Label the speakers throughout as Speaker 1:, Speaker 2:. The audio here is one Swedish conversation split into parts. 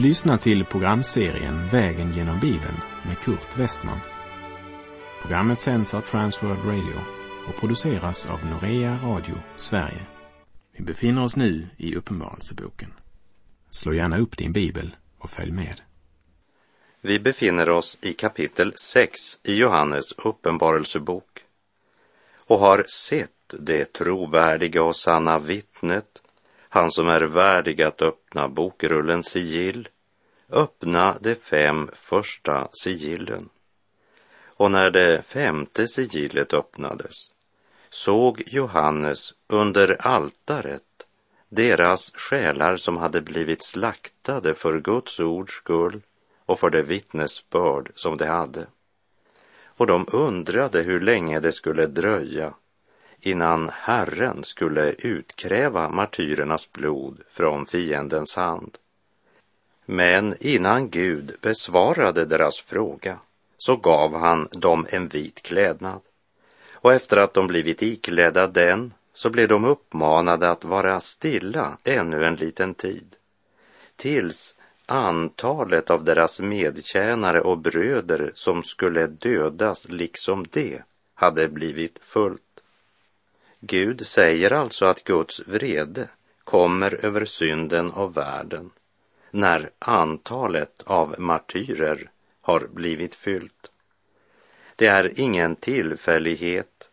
Speaker 1: Du lyssnar till programserien Vägen genom Bibeln med Kurt Westman. Programmet sänds av Transworld Radio och produceras av Norea Radio Sverige. Vi befinner oss nu i Uppenbarelseboken. Slå gärna upp din bibel och följ med.
Speaker 2: Vi befinner oss i kapitel 6 i Johannes uppenbarelsebok och har sett det trovärdiga och sanna vittnet han som är värdig att öppna bokrullens sigill, öppna de fem första sigillen. Och när det femte sigillet öppnades såg Johannes under altaret deras själar som hade blivit slaktade för Guds ords skull och för det vittnesbörd som de hade. Och de undrade hur länge det skulle dröja innan Herren skulle utkräva martyrernas blod från fiendens hand. Men innan Gud besvarade deras fråga så gav han dem en vit klädnad. Och efter att de blivit iklädda den så blev de uppmanade att vara stilla ännu en liten tid. Tills antalet av deras medtjänare och bröder som skulle dödas liksom det hade blivit fullt. Gud säger alltså att Guds vrede kommer över synden och världen när antalet av martyrer har blivit fyllt. Det är ingen tillfällighet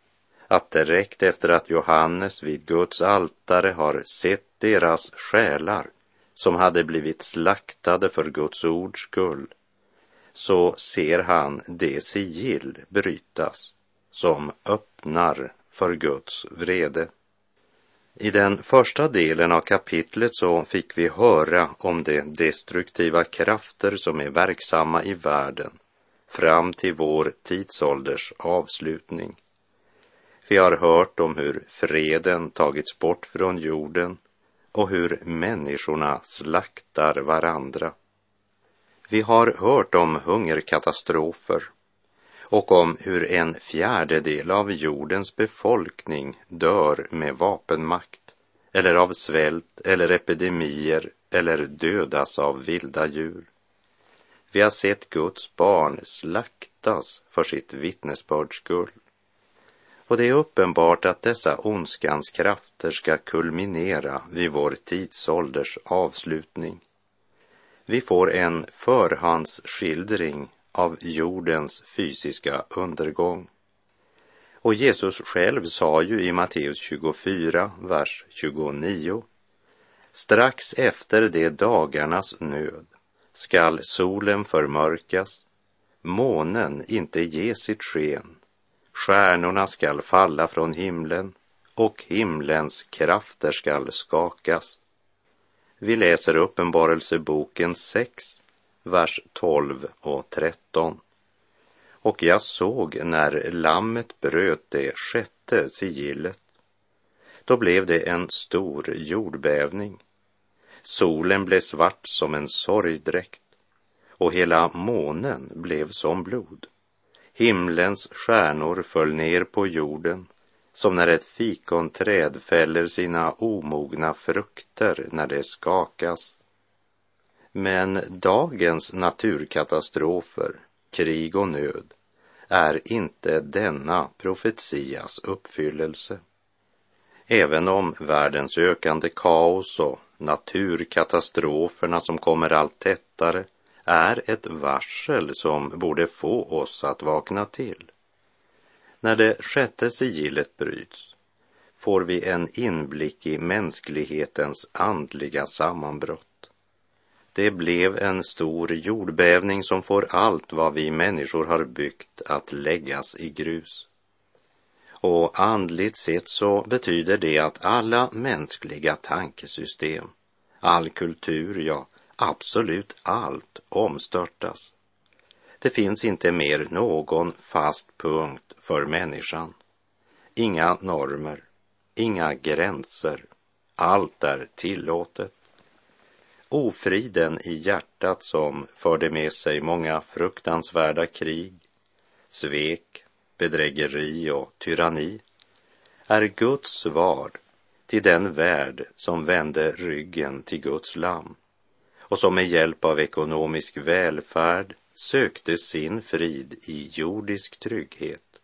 Speaker 2: att direkt efter att Johannes vid Guds altare har sett deras själar som hade blivit slaktade för Guds ords skull, så ser han det sigill brytas som öppnar för Guds vrede. I den första delen av kapitlet så fick vi höra om de destruktiva krafter som är verksamma i världen fram till vår tidsålders avslutning. Vi har hört om hur freden tagits bort från jorden och hur människorna slaktar varandra. Vi har hört om hungerkatastrofer och om hur en fjärdedel av jordens befolkning dör med vapenmakt eller av svält eller epidemier eller dödas av vilda djur. Vi har sett Guds barn slaktas för sitt vittnesbörds skull. Och det är uppenbart att dessa ondskans krafter ska kulminera vid vår tidsålders avslutning. Vi får en förhandsskildring av jordens fysiska undergång. Och Jesus själv sa ju i Matteus 24, vers 29. Strax efter de dagarnas nöd skall solen förmörkas, månen inte ge sitt sken, stjärnorna skall falla från himlen och himlens krafter skall skakas. Vi läser Uppenbarelseboken 6, vers 12 och 13. Och jag såg när lammet bröt det sjätte sigillet. Då blev det en stor jordbävning. Solen blev svart som en sorgdräkt och hela månen blev som blod. Himlens stjärnor föll ner på jorden som när ett fikonträd fäller sina omogna frukter när det skakas. Men dagens naturkatastrofer, krig och nöd är inte denna profetias uppfyllelse. Även om världens ökande kaos och naturkatastroferna som kommer allt tättare är ett varsel som borde få oss att vakna till. När det sjätte sigillet bryts får vi en inblick i mänsklighetens andliga sammanbrott. Det blev en stor jordbävning som får allt vad vi människor har byggt att läggas i grus. Och andligt sett så betyder det att alla mänskliga tankesystem, all kultur, ja, absolut allt omstörtas. Det finns inte mer någon fast punkt för människan. Inga normer, inga gränser. Allt är tillåtet ofriden i hjärtat som förde med sig många fruktansvärda krig, svek, bedrägeri och tyranni, är Guds svar till den värld som vände ryggen till Guds lam och som med hjälp av ekonomisk välfärd sökte sin frid i jordisk trygghet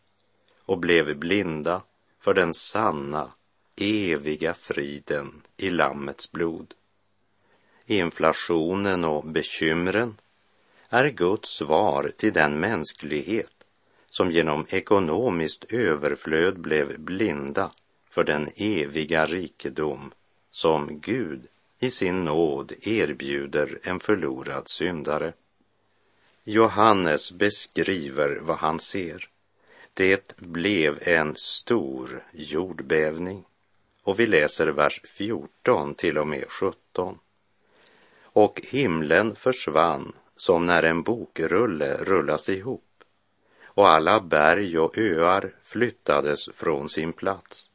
Speaker 2: och blev blinda för den sanna, eviga friden i Lammets blod. Inflationen och bekymren är Guds svar till den mänsklighet som genom ekonomiskt överflöd blev blinda för den eviga rikedom som Gud i sin nåd erbjuder en förlorad syndare. Johannes beskriver vad han ser. Det blev en stor jordbävning. Och vi läser vers 14 till och med 17. Och himlen försvann som när en bokrulle rullas ihop och alla berg och öar flyttades från sin plats.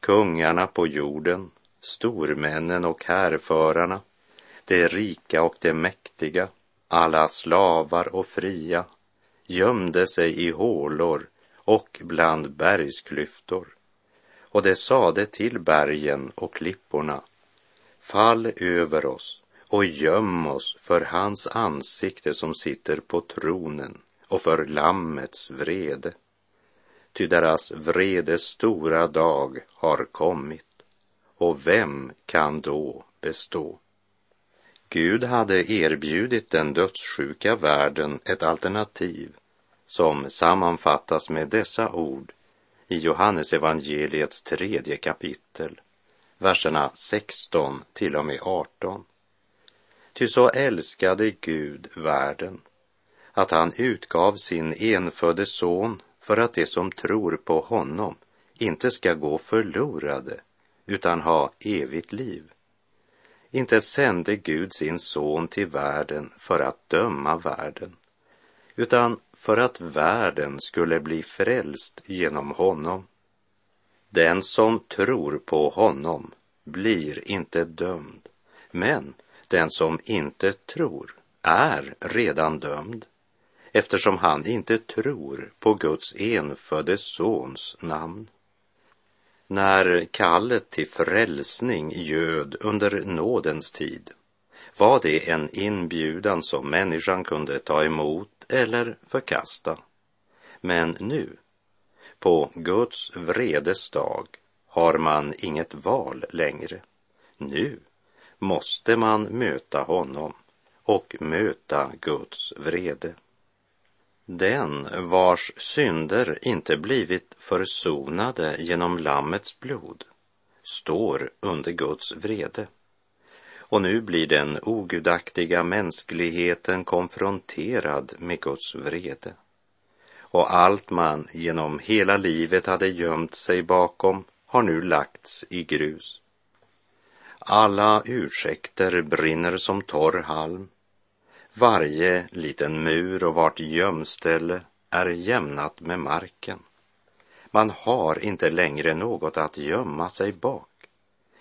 Speaker 2: Kungarna på jorden, stormännen och härförarna, de rika och de mäktiga, alla slavar och fria, gömde sig i hålor och bland bergsklyftor. Och de sade till bergen och klipporna, fall över oss och göm oss för hans ansikte som sitter på tronen och för Lammets vrede. Ty deras vredes stora dag har kommit, och vem kan då bestå? Gud hade erbjudit den dödssjuka världen ett alternativ som sammanfattas med dessa ord i Johannes evangeliets tredje kapitel, verserna 16 till och med 18. Ty så älskade Gud världen att han utgav sin enfödde son för att de som tror på honom inte ska gå förlorade utan ha evigt liv. Inte sände Gud sin son till världen för att döma världen, utan för att världen skulle bli frälst genom honom. Den som tror på honom blir inte dömd, men den som inte tror är redan dömd eftersom han inte tror på Guds enfödde sons namn. När kallet till frälsning göd under nådens tid var det en inbjudan som människan kunde ta emot eller förkasta. Men nu, på Guds vredes dag, har man inget val längre. Nu måste man möta honom och möta Guds vrede. Den vars synder inte blivit försonade genom Lammets blod står under Guds vrede. Och nu blir den ogudaktiga mänskligheten konfronterad med Guds vrede. Och allt man genom hela livet hade gömt sig bakom har nu lagts i grus. Alla ursäkter brinner som torr halm. Varje liten mur och vart gömställe är jämnat med marken. Man har inte längre något att gömma sig bak,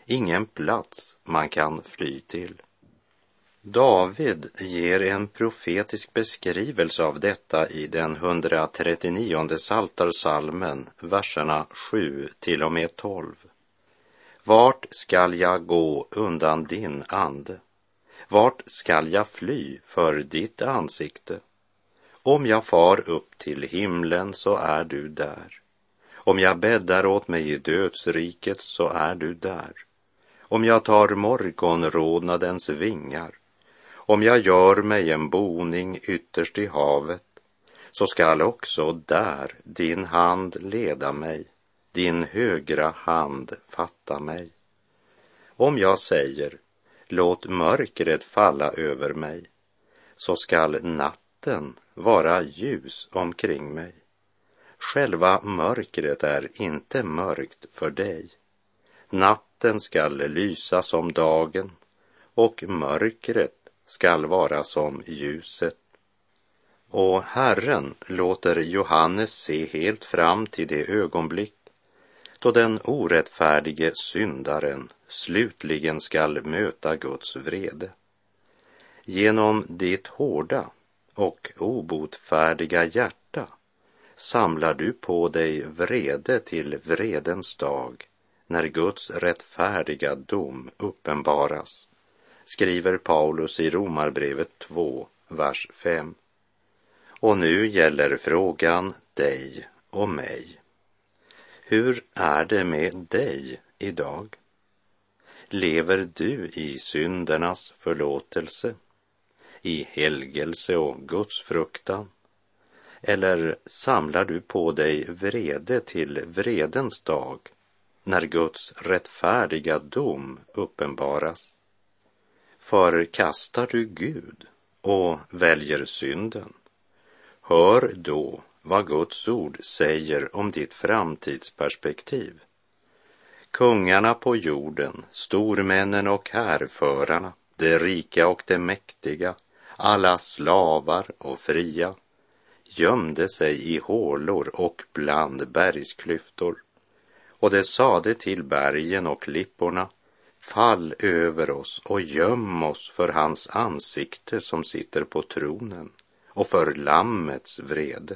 Speaker 2: ingen plats man kan fly till. David ger en profetisk beskrivelse av detta i den 139 saltarsalmen, verserna 7 till och med 12. Vart skall jag gå undan din ande? Vart skall jag fly för ditt ansikte? Om jag far upp till himlen så är du där. Om jag bäddar åt mig i dödsriket så är du där. Om jag tar morgonrodnadens vingar, om jag gör mig en boning ytterst i havet, så skall också där din hand leda mig din högra hand fatta mig. Om jag säger, låt mörkret falla över mig, så skall natten vara ljus omkring mig. Själva mörkret är inte mörkt för dig. Natten skall lysa som dagen och mörkret skall vara som ljuset. Och Herren låter Johannes se helt fram till det ögonblick då den orättfärdige syndaren slutligen skall möta Guds vrede. Genom ditt hårda och obotfärdiga hjärta samlar du på dig vrede till vredens dag när Guds rättfärdiga dom uppenbaras. skriver Paulus i Romarbrevet 2, vers 5. Och nu gäller frågan dig och mig. Hur är det med dig idag? Lever du i syndernas förlåtelse, i helgelse och Guds fruktan? Eller samlar du på dig vrede till vredens dag när Guds rättfärdiga dom uppenbaras? Förkastar du Gud och väljer synden? Hör då vad Guds ord säger om ditt framtidsperspektiv. Kungarna på jorden, stormännen och härförarna, de rika och de mäktiga, alla slavar och fria, gömde sig i hålor och bland bergsklyftor. Och de sade till bergen och klipporna, fall över oss och göm oss för hans ansikte som sitter på tronen och för Lammets vrede.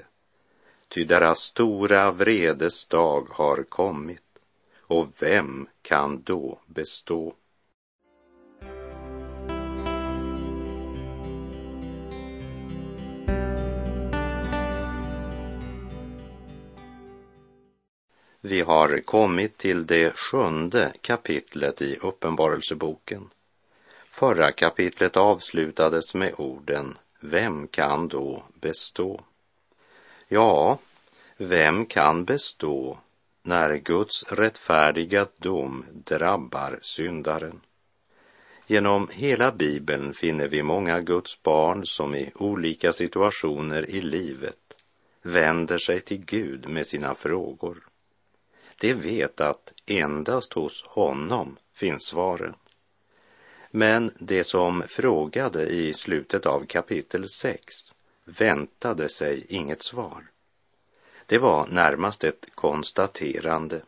Speaker 2: Ty deras stora vredes dag har kommit och vem kan då bestå? Vi har kommit till det sjunde kapitlet i Uppenbarelseboken. Förra kapitlet avslutades med orden Vem kan då bestå? Ja, vem kan bestå när Guds rättfärdiga dom drabbar syndaren? Genom hela Bibeln finner vi många Guds barn som i olika situationer i livet vänder sig till Gud med sina frågor. De vet att endast hos honom finns svaren. Men det som frågade i slutet av kapitel 6 väntade sig inget svar. Det var närmast ett konstaterande.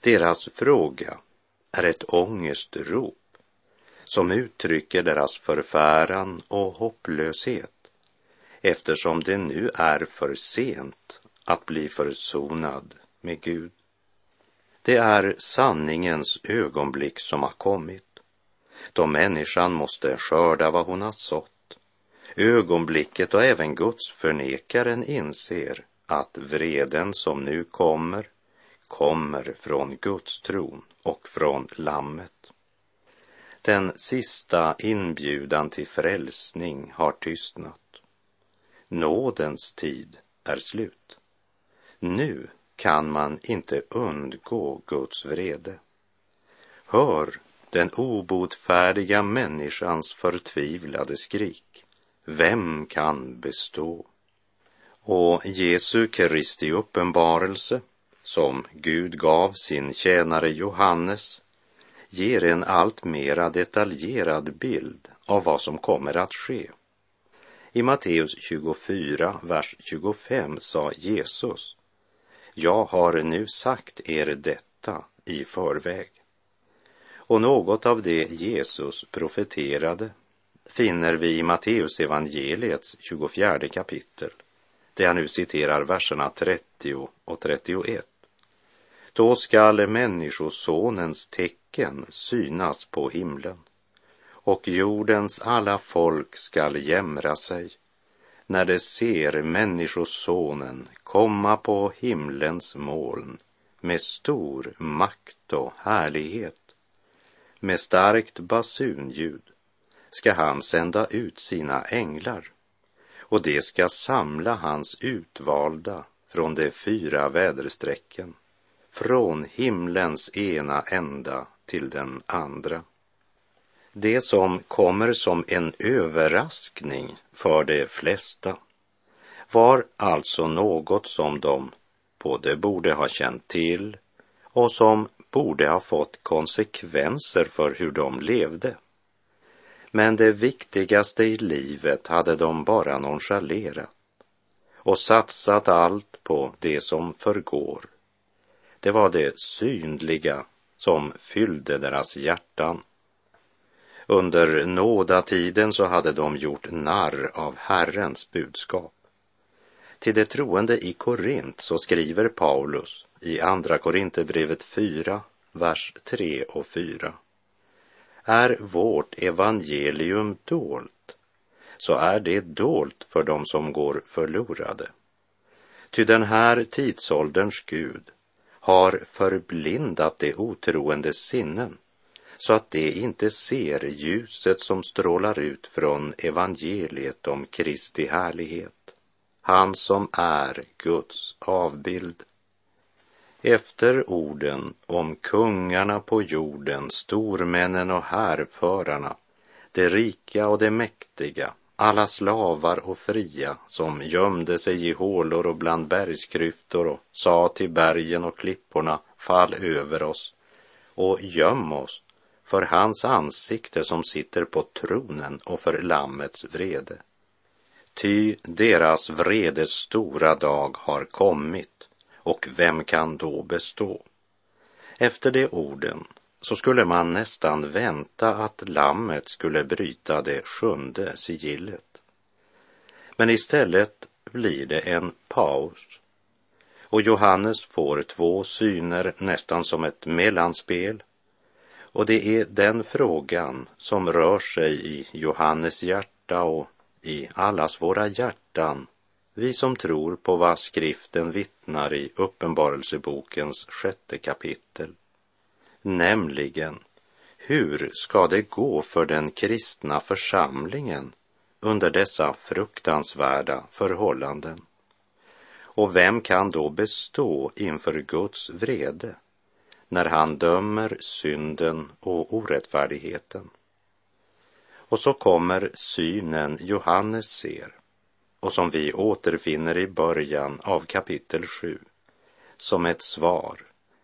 Speaker 2: Deras fråga är ett ångestrop som uttrycker deras förfäran och hopplöshet eftersom det nu är för sent att bli försonad med Gud. Det är sanningens ögonblick som har kommit, då människan måste skörda vad hon har sått. Ögonblicket och även Guds förnekaren inser att vreden som nu kommer, kommer från Guds tron och från Lammet. Den sista inbjudan till frälsning har tystnat. Nådens tid är slut. Nu kan man inte undgå Guds vrede. Hör den obotfärdiga människans förtvivlade skrik. Vem kan bestå? Och Jesu Kristi uppenbarelse, som Gud gav sin tjänare Johannes, ger en allt mera detaljerad bild av vad som kommer att ske. I Matteus 24, vers 25 sa Jesus jag har nu sagt er detta i förväg. Och något av det Jesus profeterade finner vi i Matteus evangeliets 24 kapitel, där jag nu citerar verserna 30 och 31. Då skall Människosonens tecken synas på himlen och jordens alla folk skall jämra sig när de ser Människosonen komma på himlens moln med stor makt och härlighet. Med starkt basunljud ska han sända ut sina änglar och de ska samla hans utvalda från de fyra väderstrecken, från himlens ena ända till den andra. Det som kommer som en överraskning för de flesta var alltså något som de både borde ha känt till och som borde ha fått konsekvenser för hur de levde. Men det viktigaste i livet hade de bara nonchalerat och satsat allt på det som förgår. Det var det synliga som fyllde deras hjärtan under nådatiden så hade de gjort narr av Herrens budskap. Till de troende i Korint så skriver Paulus i Andra Korinthierbrevet 4, vers 3 och 4. Är vårt evangelium dolt, så är det dolt för dem som går förlorade. Ty den här tidsålderns Gud har förblindat de otroendes sinnen så att de inte ser ljuset som strålar ut från evangeliet om Kristi härlighet, han som är Guds avbild. Efter orden om kungarna på jorden, stormännen och härförarna, de rika och de mäktiga, alla slavar och fria som gömde sig i hålor och bland bergskryftor och sa till bergen och klipporna, fall över oss och göm oss för hans ansikte som sitter på tronen och för Lammets vrede. Ty deras vredes stora dag har kommit, och vem kan då bestå? Efter de orden så skulle man nästan vänta att lammet skulle bryta det sjunde sigillet. Men istället blir det en paus och Johannes får två syner nästan som ett mellanspel och det är den frågan som rör sig i Johannes hjärta och i allas våra hjärtan, vi som tror på vad skriften vittnar i Uppenbarelsebokens sjätte kapitel. Nämligen, hur ska det gå för den kristna församlingen under dessa fruktansvärda förhållanden? Och vem kan då bestå inför Guds vrede? när han dömer synden och orättfärdigheten. Och så kommer synen Johannes ser och som vi återfinner i början av kapitel 7 som ett svar,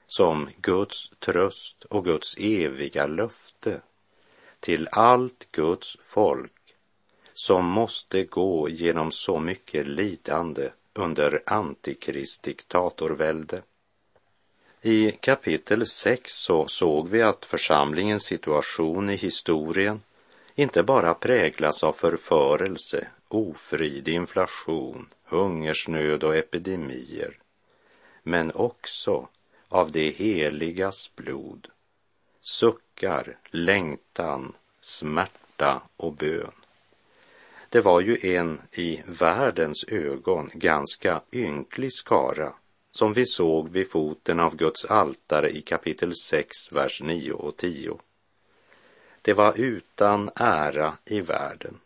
Speaker 2: som Guds tröst och Guds eviga löfte till allt Guds folk som måste gå genom så mycket lidande under antikristdiktatorvälde. I kapitel 6 så såg vi att församlingens situation i historien inte bara präglas av förförelse, ofrid, inflation, hungersnöd och epidemier, men också av det heligas blod, suckar, längtan, smärta och bön. Det var ju en i världens ögon ganska ynklig skara som vi såg vid foten av Guds altare i kapitel 6, vers 9 och 10. Det var utan ära i världen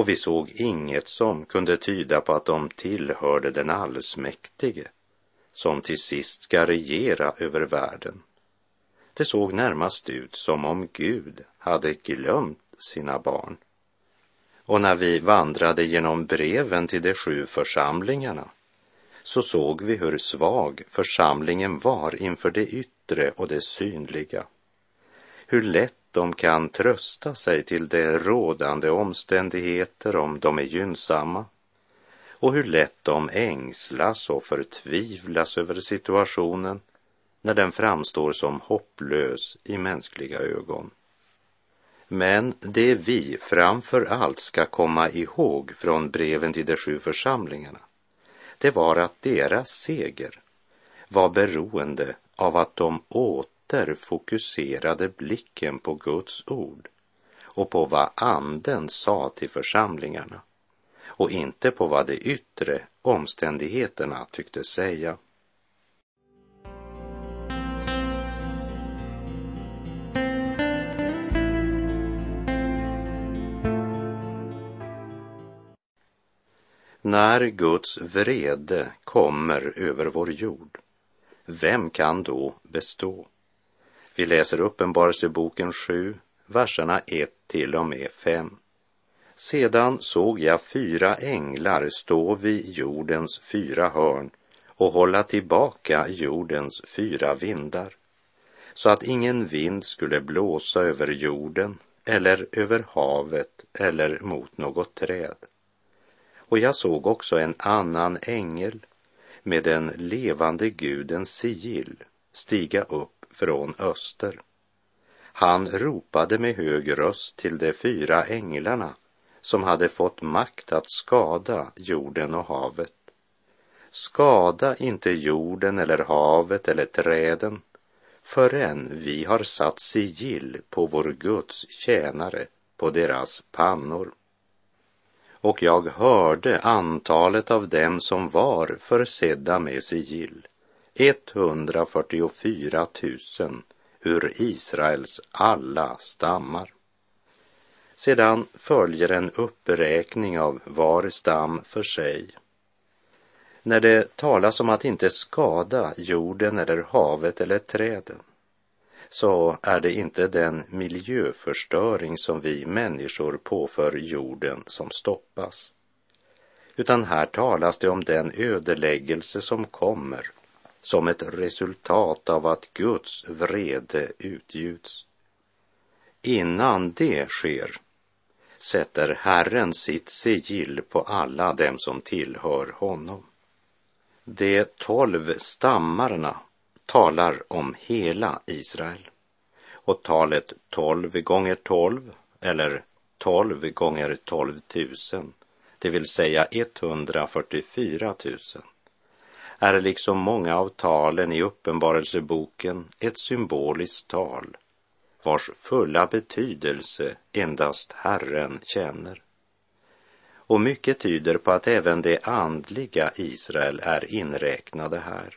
Speaker 2: och vi såg inget som kunde tyda på att de tillhörde den allsmäktige som till sist ska regera över världen. Det såg närmast ut som om Gud hade glömt sina barn. Och när vi vandrade genom breven till de sju församlingarna så såg vi hur svag församlingen var inför det yttre och det synliga. Hur lätt de kan trösta sig till de rådande omständigheter om de är gynnsamma och hur lätt de ängslas och förtvivlas över situationen när den framstår som hopplös i mänskliga ögon. Men det vi framför allt ska komma ihåg från breven till de sju församlingarna det var att deras seger var beroende av att de åt åter fokuserade blicken på Guds ord och på vad anden sa till församlingarna och inte på vad de yttre omständigheterna tyckte säga. När Guds vrede kommer över vår jord, vem kan då bestå? Vi läser Uppenbarelseboken 7, verserna 1 till och med 5. Sedan såg jag fyra änglar stå vid jordens fyra hörn och hålla tillbaka jordens fyra vindar, så att ingen vind skulle blåsa över jorden eller över havet eller mot något träd. Och jag såg också en annan ängel med den levande gudens sigill stiga upp från öster. Han ropade med hög röst till de fyra änglarna som hade fått makt att skada jorden och havet. Skada inte jorden eller havet eller träden, förrän vi har satt sigill på vår Guds tjänare på deras pannor. Och jag hörde antalet av dem som var försedda med sigill, 144 000 ur Israels alla stammar. Sedan följer en uppräkning av var stam för sig. När det talas om att inte skada jorden eller havet eller träden så är det inte den miljöförstöring som vi människor påför jorden som stoppas. Utan här talas det om den ödeläggelse som kommer som ett resultat av att Guds vrede utgjuts. Innan det sker sätter Herren sitt sigill på alla dem som tillhör honom. De tolv stammarna talar om hela Israel. Och talet tolv gånger tolv eller tolv gånger tolv tusen, det vill säga 144 000, är liksom många av talen i Uppenbarelseboken ett symboliskt tal vars fulla betydelse endast Herren känner. Och mycket tyder på att även det andliga Israel är inräknade här.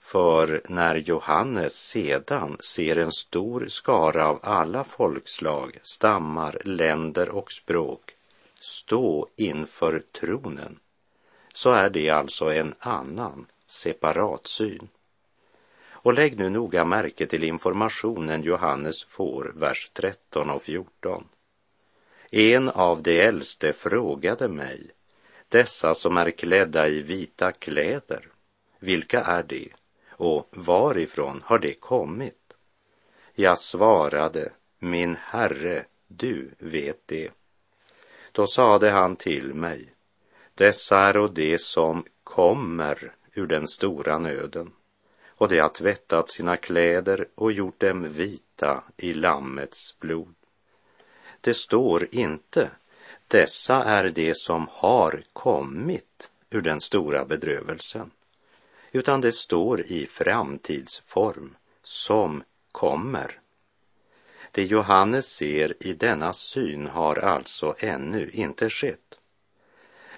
Speaker 2: För när Johannes sedan ser en stor skara av alla folkslag, stammar, länder och språk stå inför tronen, så är det alltså en annan, separat syn. Och lägg nu noga märke till informationen Johannes får, vers 13 och 14. En av de äldste frågade mig, dessa som är klädda i vita kläder, vilka är de, och varifrån har de kommit? Jag svarade, min herre, du vet det. Då sade han till mig, dessa är de som kommer ur den stora nöden och de har tvättat sina kläder och gjort dem vita i Lammets blod. Det står inte, dessa är de som har kommit ur den stora bedrövelsen, utan det står i framtidsform, som kommer. Det Johannes ser i denna syn har alltså ännu inte skett.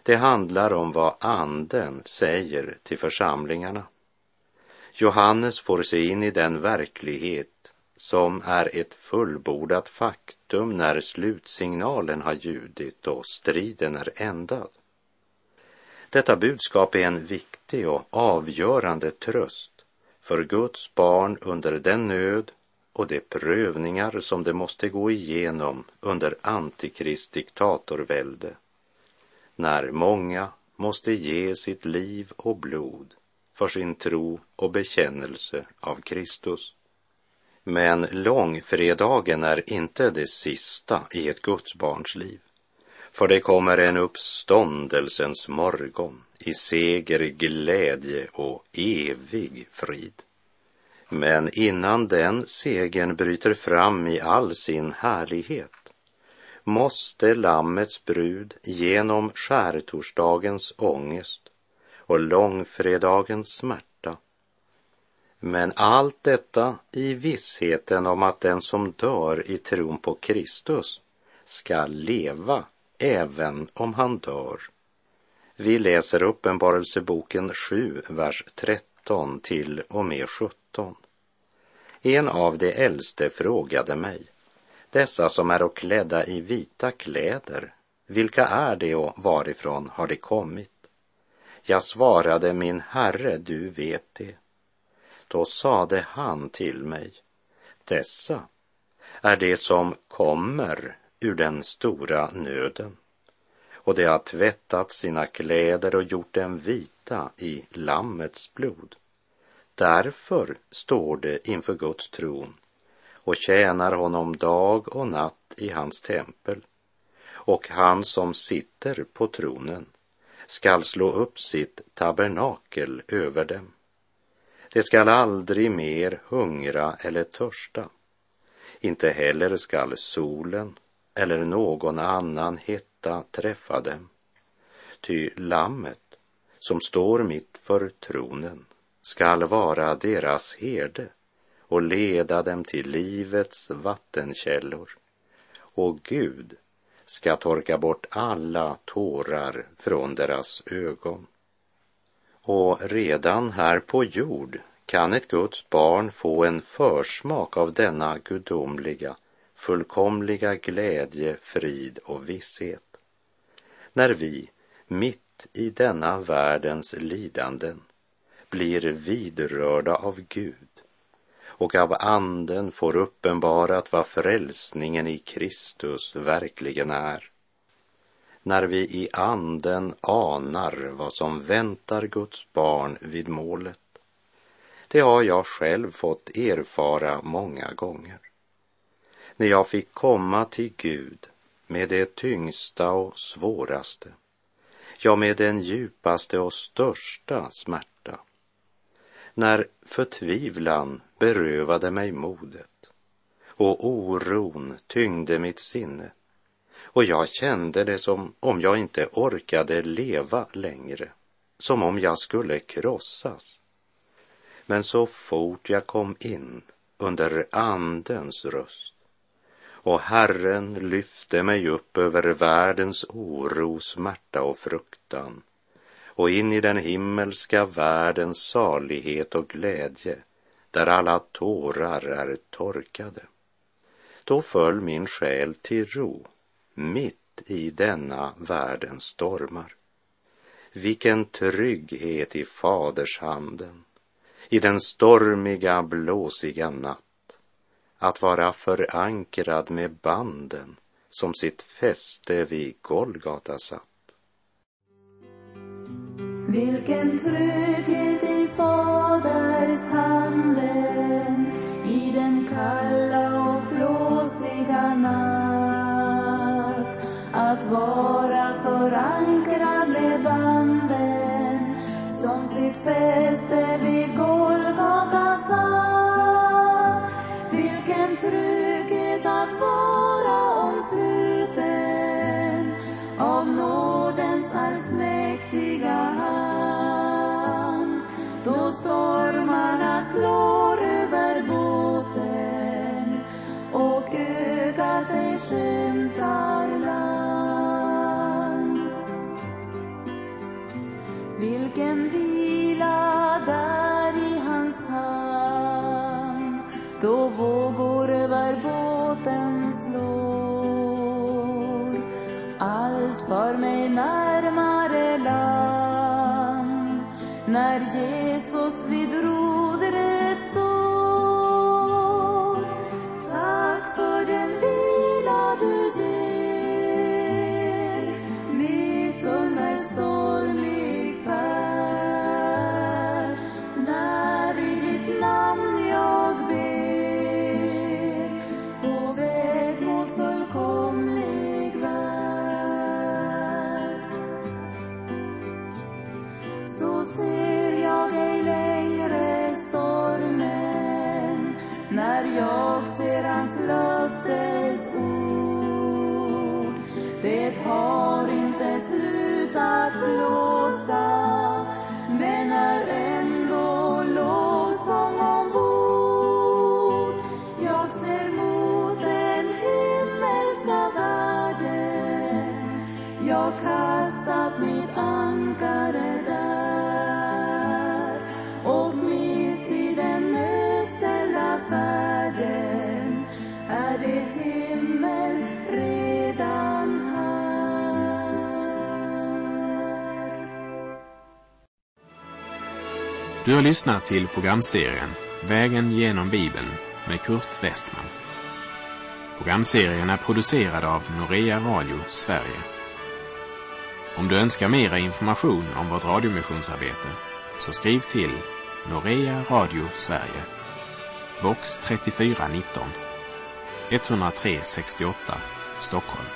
Speaker 2: Det handlar om vad Anden säger till församlingarna. Johannes får se in i den verklighet som är ett fullbordat faktum när slutsignalen har ljudit och striden är ändad. Detta budskap är en viktig och avgörande tröst för Guds barn under den nöd och de prövningar som de måste gå igenom under Antikrist diktatorvälde, när många måste ge sitt liv och blod för sin tro och bekännelse av Kristus. Men långfredagen är inte det sista i ett gudsbarns liv. För det kommer en uppståndelsens morgon i seger, glädje och evig frid. Men innan den segern bryter fram i all sin härlighet måste Lammets brud genom skärtorsdagens ångest och långfredagens smärta. Men allt detta i vissheten om att den som dör i tron på Kristus ska leva även om han dör. Vi läser Uppenbarelseboken 7, vers 13 till och med 17. En av de äldste frågade mig, dessa som är och klädda i vita kläder, vilka är de och varifrån har de kommit? Jag svarade, min herre, du vet det. Då sade han till mig, dessa är det som kommer ur den stora nöden och de har tvättat sina kläder och gjort dem vita i Lammets blod. Därför står det inför Guds tron och tjänar honom dag och natt i hans tempel. Och han som sitter på tronen skall slå upp sitt tabernakel över dem. Det skall aldrig mer hungra eller törsta. Inte heller skall solen eller någon annan hetta träffa dem. Ty lammet som står mitt för tronen skall vara deras herde och leda dem till livets vattenkällor. Och Gud ska torka bort alla tårar från deras ögon. Och redan här på jord kan ett Guds barn få en försmak av denna gudomliga, fullkomliga glädje, frid och visshet. När vi, mitt i denna världens lidanden, blir vidrörda av Gud och av Anden får uppenbarat vad frälsningen i Kristus verkligen är. När vi i Anden anar vad som väntar Guds barn vid målet. Det har jag själv fått erfara många gånger. När jag fick komma till Gud med det tyngsta och svåraste, ja, med den djupaste och största smärta. När förtvivlan berövade mig modet och oron tyngde mitt sinne och jag kände det som om jag inte orkade leva längre, som om jag skulle krossas. Men så fort jag kom in under Andens röst och Herren lyfte mig upp över världens oro, smärta och fruktan och in i den himmelska världens salighet och glädje där alla tårar är torkade. Då föll min själ till ro mitt i denna världens stormar. Vilken trygghet i fadershanden i den stormiga, blåsiga natt, att vara förankrad med banden som sitt fäste vid Golgata satt.
Speaker 3: Vilken trygghet i Faders handen i den kalla och blåsiga natt att vara förankrad med banden som sitt fäste vid Golgata satt. Vilken trygghet flår slår över båten och ögat ej skymtar land. Vilken vila där i hans hand då vågor över båten slår. Allt för mig närmare land när Jesus jag ser hans löftes ord. Det har
Speaker 1: Du har lyssnat till programserien Vägen genom Bibeln med Kurt Westman. Programserien är producerad av Norea Radio Sverige. Om du önskar mera information om vårt radiomissionsarbete så skriv till Norea Radio Sverige, box 3419 103 68 Stockholm.